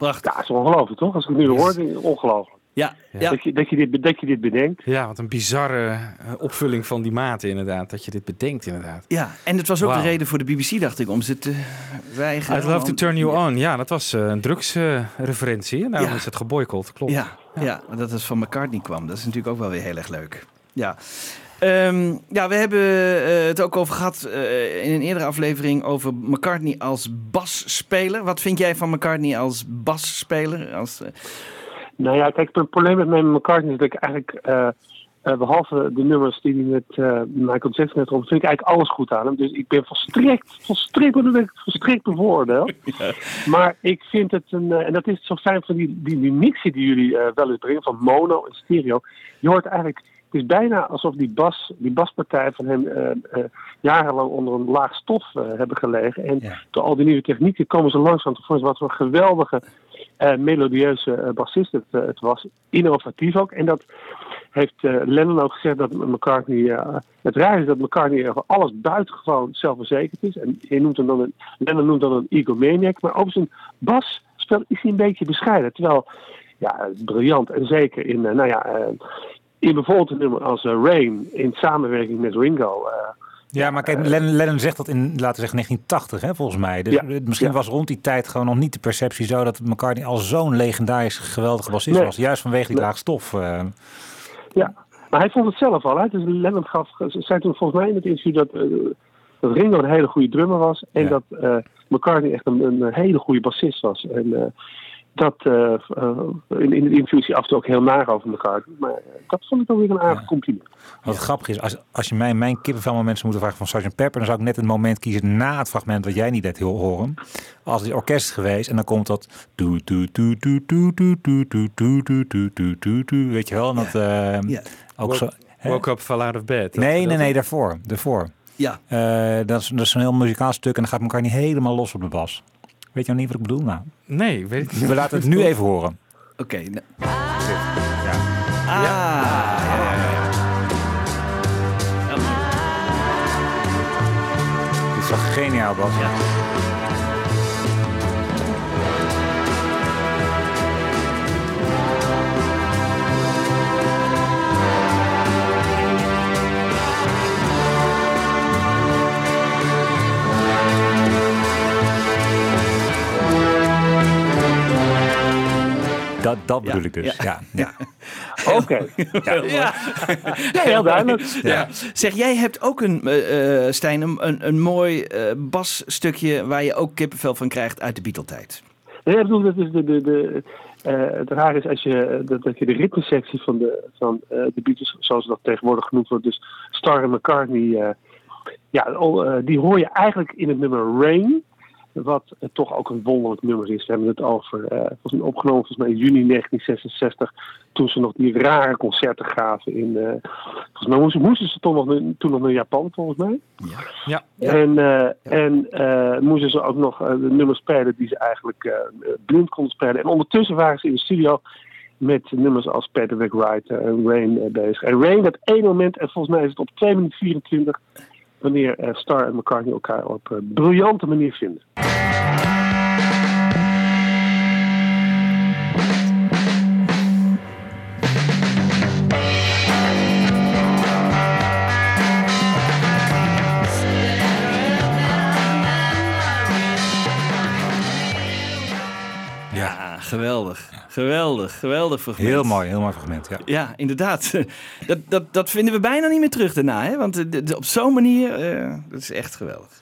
Prachtig. Ja, dat is ongelooflijk toch? Als ik het nu hoor, ongelooflijk. Ja, ja. Dat, je, dat, je dit, dat je dit bedenkt. Ja, wat een bizarre eh, opvulling van die maten inderdaad. Dat je dit bedenkt inderdaad. Ja, en het was ook de reden voor de BBC, dacht ik, om ze te weigeren. I'd love to turn you on. Ja, dat was eh, een drugsreferentie. Daarom Ja. is het geboycott, klopt. Ja, ja. dat het van McCartney kwam. Dat is natuurlijk ook wel weer heel erg leuk. Ja. Ehm, ja, we hebben eh, het ook over gehad eh, in een eerdere aflevering over McCartney als basspeler. Wat vind jij van McCartney als basspeler? Als, eh, Nou ja, kijk, het probleem met mij met McCartney is dat ik eigenlijk, eh, eh, behalve de nummers die hij met Michael Jackson heeft rond, vind ik eigenlijk alles goed aan hem. Dus ik ben volstrekt, volstrekt, ben ik volstrekt bevooroordeeld. Maar ik vind het een, en dat is zo fijn van die, die, die mixen die jullie wel eens brengen, van mono en stereo. Je hoort eigenlijk, het is bijna alsof die, bas, die baspartij van hem eh, eh, jarenlang onder een laag stof eh, hebben gelegen. En door al die nieuwe technieken komen ze langzaam te voren wat voor een geweldige melodieuze bassist het, het was. Innovatief ook. En dat heeft Lennon ook gezegd dat McCartney. het raar is dat McCartney over alles buitengewoon zelfverzekerd is. En hij noemt hem dan een, Lennon noemt dan een egomaniac. Maar over zijn basspel is hij een beetje bescheiden. Terwijl, ja, briljant. En zeker in, nou ja, in bijvoorbeeld een nummer als eh, Rain. In samenwerking met Ringo. eh, Ja, maar kijk, Lennon, Lennon zegt dat in, laten we zeggen, 1980, hè, volgens mij. Dus Ja, misschien ja. was rond die tijd gewoon nog niet de perceptie zo dat McCartney al zo'n legendarisch geweldige bassist Nee. was. Juist vanwege die Nee. laag stof. eh. Ja, maar hij vond het zelf al. Hè? Dus Lennon gaf, zei toen volgens mij in het interview dat, eh, dat Ringo een hele goede drummer was. En Ja. dat eh, McCartney echt een, een hele goede bassist was. En eh, dat, in, de infusie af en toe ook heel naar over elkaar. Maar dat vond ik dan weer een aardig ja. compliment. Wat grappig is, als, als je mij mijn kippenvelmomenten moet moeten vragen van Sergeant Pepper, dan zou ik net het moment kiezen na het fragment wat jij niet net heel horen. Als het orkest geweest en dan komt dat. Weet je wel? Dat. Ja. Ook woke, zo, woke up, fell out of bed. Nee, nee, nee, daarvoor. daarvoor. Ja. Dat, is, een heel muzikaal stuk en dan gaat elkaar niet helemaal los op de bas. Weet je nog niet wat ik bedoel? Nou, Nee, weet ik niet. we laten het nu even horen. Oké. nou- Ja. Ah, ja, ja, ja. ja. Dit is wel geniaal, Bas. Dat, dat bedoel ik dus. Ja. Ja. Oké. Ja. Ja, heel duidelijk. Ja. Zeg, jij hebt ook een, eh, eh, Stijn, een, een, mooi eh, basstukje waar je ook kippenvel van krijgt uit de Beatle-tijd. Nee, ik bedoel, dat is de, de, de, eh, het raar is als je, dat, dat je de ritmesectie van de, van, eh, de Beatles, zoals dat tegenwoordig genoemd wordt, dus Star en McCartney, eh, ja, al, eh, die hoor je eigenlijk in het nummer Rain. Wat eh, toch ook een wonderlijk nummer is. We hebben het over, eh, volgens mij opgenomen volgens mij in juni 1966. Toen ze nog die rare concerten gaven in. eh, volgens mij moesten, moesten ze toch nog, naar- toen nog naar Japan, volgens mij. Ja. En, eh, en eh, moesten ze ook nog de nummers spelen die ze eigenlijk eh, blind konden spelen. En ondertussen waren ze in de studio met nummers als Patrick Wright en Rain bezig. En Rain, dat één moment, en volgens mij is het op 2 minuten 24, wanneer eh, Star en McCartney elkaar op een briljante manier vinden. Ja, geweldig. Geweldig, geweldig fragment. Heel mooi, heel mooi fragment. Ja. Ja, inderdaad. Dat, dat, dat vinden we bijna niet meer terug daarna. Hè? Want eh, op zo'n manier, eh, dat is echt geweldig.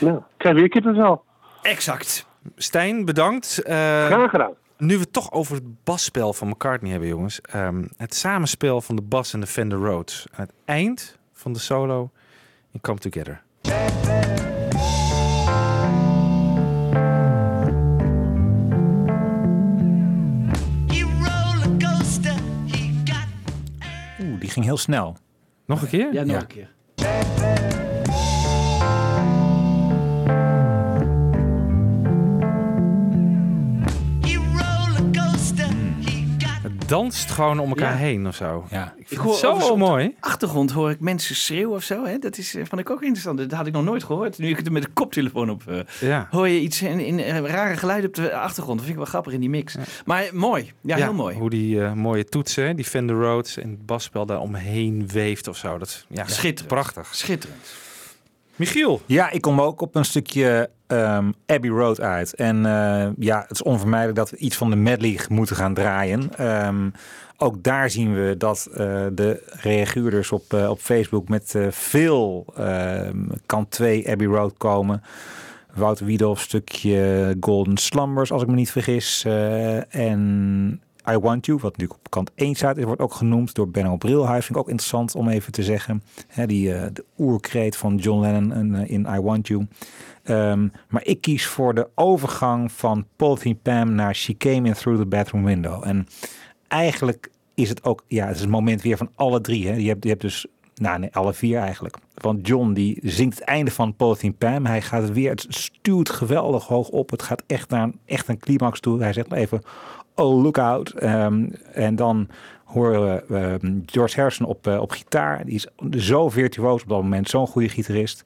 Nou, krijg weer kippenvel. Exact. Stijn, bedankt. Eh, Graag gedaan. Nu we het toch over het basspel van McCartney hebben, jongens. Ehm, het samenspel van de bas en de Fender Rhodes. Aan het eind van de solo in Come Together. Ging heel snel. Nog een keer? Ja, nog Ja. een keer. Danst gewoon om elkaar Ja. heen of zo. Ja. Ik Ik vind hoor het zo mooi. de achtergrond hoor ik mensen schreeuwen of zo. Hè? Dat is, eh, vond ik ook interessant. Dat had ik nog nooit gehoord. Nu ik het er met de koptelefoon op eh, Ja. hoor je iets in, in eh, rare geluiden op de achtergrond. Dat vind ik wel grappig in die mix. Maar mooi. Ja, heel mooi. Hoe die eh, mooie toetsen, die Fender Rhodes en het basspel daar omheen weeft of zo. Dat is ja, Schitterend. prachtig. Schitterend. Michiel. Ja, ik kom ook op een stukje ehm, Abbey Road uit. En eh, ja, het is onvermijdelijk dat we iets van de medley moeten gaan draaien. Ehm, ook daar zien we dat eh, de reaguurders op, eh, op Facebook met veel ehm, kant 2 Abbey Road komen. Wouter Wiedhoff, stukje Golden Slumbers, als ik me niet vergis. En I Want You, wat natuurlijk op kant 1 staat, wordt ook genoemd door Benno Brilhuis. Vind ik ook interessant om even te zeggen. Die, eh, de oerkreet van John Lennon in, eh, in I Want You. Ehm, maar ik kies voor de overgang van Polythene Pam naar She Came In Through the Bathroom Window. En eigenlijk is het ook, ja, het is het moment weer van alle drie. Hè. Je, hebt, je hebt dus, nou nee, alle vier eigenlijk. Want John die zingt het einde van Polythene Pam. Hij gaat het weer, het stuurt geweldig hoog op. Het gaat echt naar een- echt een climax toe. Hij zegt even, oh look out. Ehm, en dan horen we ehm, George Harrison op, eh, op gitaar. Die is zo virtuoos op dat moment, zo'n goede gitarist.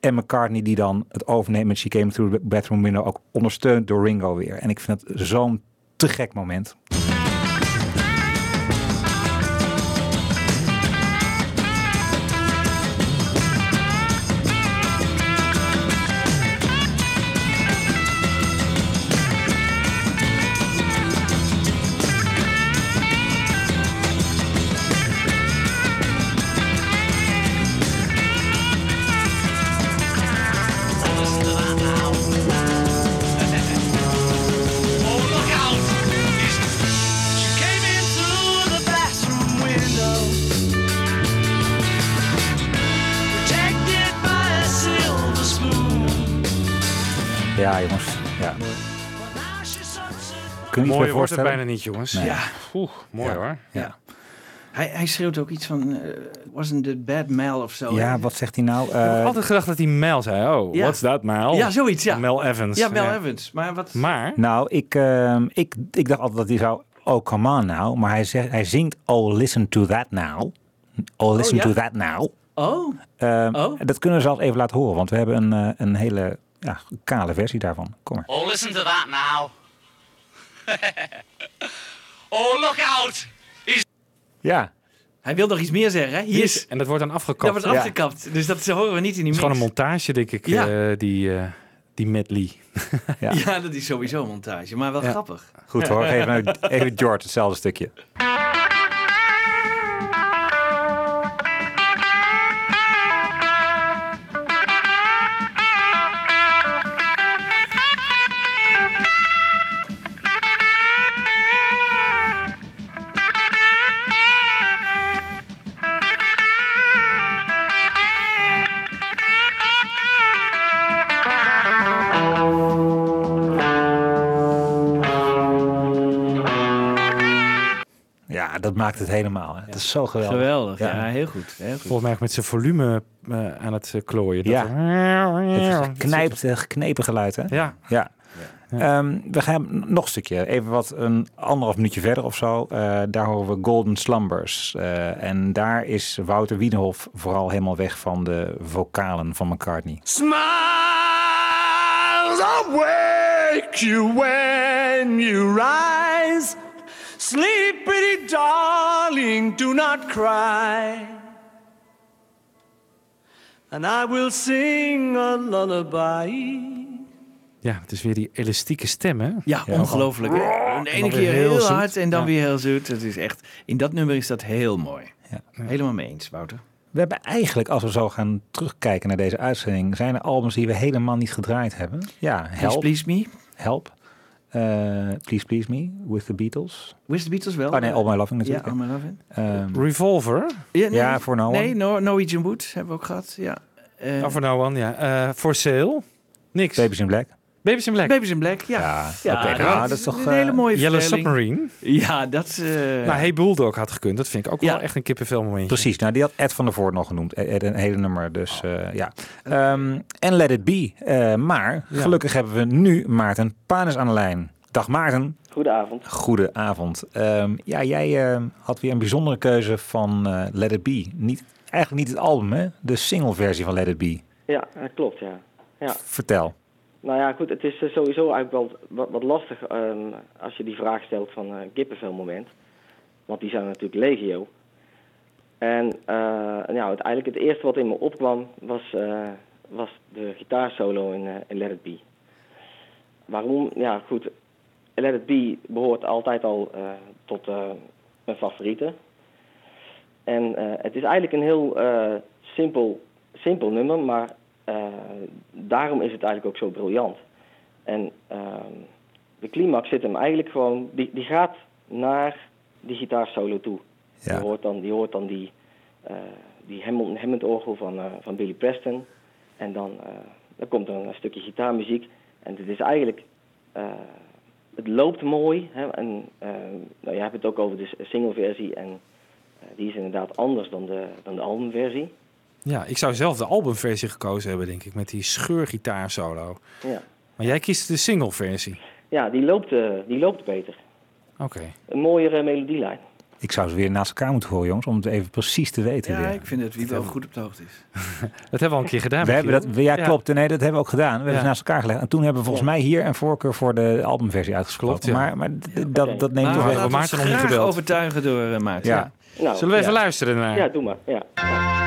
En McCartney die dan het overneemt met She Came Through the Bathroom Window, ook ondersteund door Ringo weer. En ik vind het zo'n te gek moment. Kun je Mooi bij wordt het bijna niet, jongens. Nee. Ja. Oeh, mooi Ja. hoor. Ja. Hij, hij schreeuwt ook iets van, eh, wasn't it bad Mel of zo. Ja, hè? wat zegt hij nou? Ik heb Eh, altijd gedacht dat hij Mel zei. Oh, Ja. what's that, Mel? Ja, zoiets, ja. Mel Evans. Ja, Mel Evans. Maar wat... Maar, nou, ik, ehm, ik, ik dacht altijd dat hij zou, oh come on now. Maar hij, zegt, hij zingt, oh listen to that now. Oh listen ja? to that now. Oh, Ehm, Oh. Dat kunnen we zelfs even laten horen, want we hebben een, eh, een hele ja, kale versie daarvan. Kom maar. Oh, listen to that now. Oh, look out! Ja, hij wil nog iets meer zeggen. hè? Hier is... is, en dat wordt dan Dat afgekapt. wordt Het afgekapt. Dus dat horen we niet in die is mix. gewoon een montage, denk ik, Ja. eh, die, eh, die medley. ja. Ja, dat is sowieso een montage. Maar wel Ja. grappig. goed hoor. Even, even George hetzelfde stukje. Dat maakt het helemaal. Hè. Het is zo geweldig. Geweldig. Ja. Ja, heel goed. Heel goed. Volgens mij met zijn volume eh, aan het eh, klooien. Dat Ja. er- Het knijpt, eh, geknepen geluid, hè? Ja. Ja. Ehm, we gaan nog een stukje, even wat een anderhalf minuutje verder of zo. Eh, daar horen we Golden Slumbers. Eh, en daar is Wouter Wiedenhof vooral helemaal weg van de vocalen van McCartney. Smiles awake you when you rise. Sleep, pretty darling, do not cry. And I will sing a lullaby. Ja, het is weer die elastieke stem, hè? Ja, ongelooflijk. hè? De En ene keer heel hard en dan Ja. weer heel zoet. Het is echt, in dat nummer is dat heel mooi. Ja. Helemaal mee eens, Wouter. We hebben eigenlijk, als we zo gaan terugkijken naar deze uitzending, zijn er albums die we helemaal niet gedraaid hebben. Ja, Please Help. Please Me. Help. Eh, please Please Me, With the Beatles. With the Beatles wel. Oh nee, All My Loving Ja, natuurlijk. All My Loving. Ehm, Revolver. Ja, nee, Ja, voor No Nee, One. no, Norwegian Wood hebben we ook gehad. Ja. Eh, Oh, voor nou one, ja. Eh For Sale. Niks. Babies in Black. Babies in Black. Babies in Black, ja. Ja, oké, nou, dat is toch, een hele eh, mooie Yellow. Submarine. Ja, dat... eh, Nou, Hey Bulldog had gekund. Dat vind ik ook Ja. wel echt een kippenvel momentje. Precies, nou die had Ed van der Voort nog genoemd. Ed, een hele nummer, dus eh, ja. Ehm, en Let It Be. Eh, maar Ja. gelukkig hebben we nu Maarten Panis aan de lijn. Dag Maarten. goedenavond. Goedenavond. Ehm ja, jij eh, had weer een bijzondere keuze van eh, Let It Be. Niet, eigenlijk niet het album, hè? De single-versie van Let It Be. Ja, dat klopt, ja. ja. Vertel. Nou ja, goed, het is eh, sowieso eigenlijk wel wat, wat lastig ehm, als je die vraag stelt van eh kippenvelmoment. Want die zijn natuurlijk legio. En eh, ja, uiteindelijk het eerste wat in me opkwam was, was de gitaarsolo in, in Let It Be. Waarom? Ja, goed. Let It Be behoort altijd al tot mijn favorieten. En het is eigenlijk een heel simpel, simpel nummer, maar daarom is het eigenlijk ook zo briljant. En ehm, de climax zit hem eigenlijk gewoon, die, die gaat naar die gitaarsolo toe. Ja. Die hoort dan die, hoort dan die, eh, die Hammond, Hammond orgel van, eh, van Billy Preston. En dan, eh, dan komt er een stukje gitaarmuziek. En het is eigenlijk, eh, het loopt mooi. Hè? En eh, nou, je hebt het ook over de single-versie. En eh, die is inderdaad anders dan de, dan de albumversie. Ja, ik zou zelf de albumversie gekozen hebben, denk ik, met die scheurgitaar solo. Ja, Maar jij kiest de single-versie. ja die, loopt, eh, die loopt beter. Oké. Een mooiere melodielijn. Ik zou ze weer naast elkaar moeten horen, jongens, om het even precies te weten. Ja, weer. ik vind dat wie wel goed op de hoogte is. Dat hebben we al een keer gedaan. We hebben dat, ja, klopt. Nee, dat hebben we ook gedaan. We hebben Ja. ze naast elkaar gelegd. En toen hebben we volgens mij hier een voorkeur voor de albumversie uitgesproken. Ja. Maar, maar dat, dat neemt toch we even... laten ons graag overtuigen door uh, Maarten. Ja. Nou, Zullen we even ja. luisteren naar? Ja, doe maar. Ja. Ja,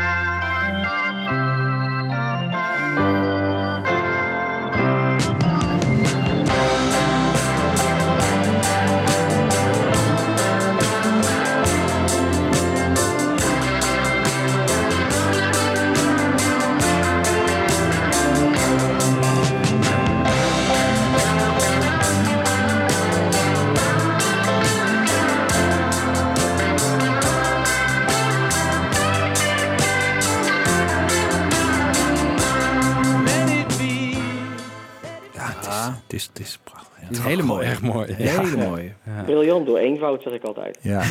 is hele mooi. Erg mooi. Hele mooie. Ja. Briljant door eenvoud, zeg ik altijd. Ja.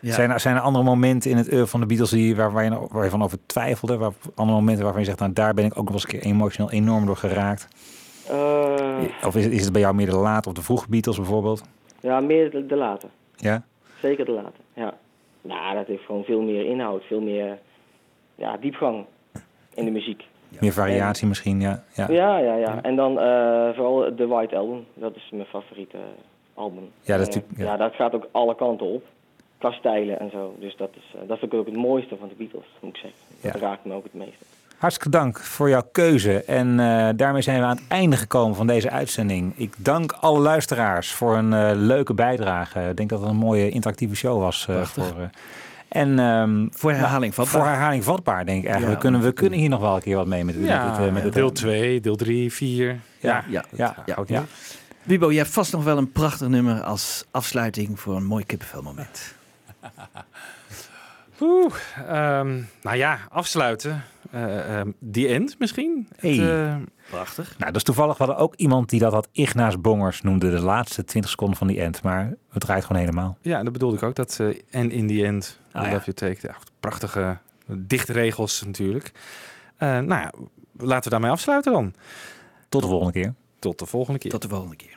Ja. Zijn, er, zijn er andere momenten in het oeuvre van de Beatles die, waar, waar, je, waar je van over twijfelde? Waar, andere momenten waarvan je zegt, nou, daar ben ik ook nog eens een keer emotioneel enorm door geraakt? Eh, Of is het, is het bij jou meer de late of de vroege Beatles bijvoorbeeld? ja, meer de, de late. Ja? Zeker de late, ja. Nou, dat heeft gewoon veel meer inhoud, veel meer ja, diepgang in de muziek. Meer variatie misschien, ja. ja. Ja, ja, ja. En dan eh, vooral de White Album. Dat is mijn favoriete album. Ja, dat Eh, natuurlijk- ja. dat gaat ook alle kanten op. Qua stijlen en zo. Dus dat is, eh, dat is ook het mooiste van de Beatles, moet ik zeggen. Dat raakt me ook het meeste. Hartstikke dank voor jouw keuze. En eh, daarmee zijn we aan het einde gekomen van deze uitzending. Ik dank alle luisteraars voor een eh, leuke bijdrage. Ik denk dat het een mooie interactieve show was. eh, voor, eh, en, ehm, Voor herhaling vatbaar. Voor herhaling vatbaar, denk ik eigenlijk. Ja, we, kunnen, we kunnen hier nog wel een keer wat mee met, met het, eh, met het deel 2, deel 3, 4. Ja, Ja, ja, ja. ook, ja. Wibo, je hebt vast nog wel een prachtig nummer als afsluiting voor een mooi kippenvelmoment. Oeh, ehm, nou ja, afsluiten. Eh, ehm, The End misschien? Hey. Het, eh, Prachtig. Nou, dat is toevallig we hadden ook iemand die dat had. Ignaas Bongers noemde de laatste 20 seconden van die end. Maar het draait gewoon helemaal. ja, dat bedoelde ik ook. Dat eh en in the end, Ah, I ja. love you take. Ja, prachtige dichte regels natuurlijk. Eh, nou ja, laten we daarmee afsluiten dan. Tot de volgende keer. Tot de volgende keer. Tot de volgende keer.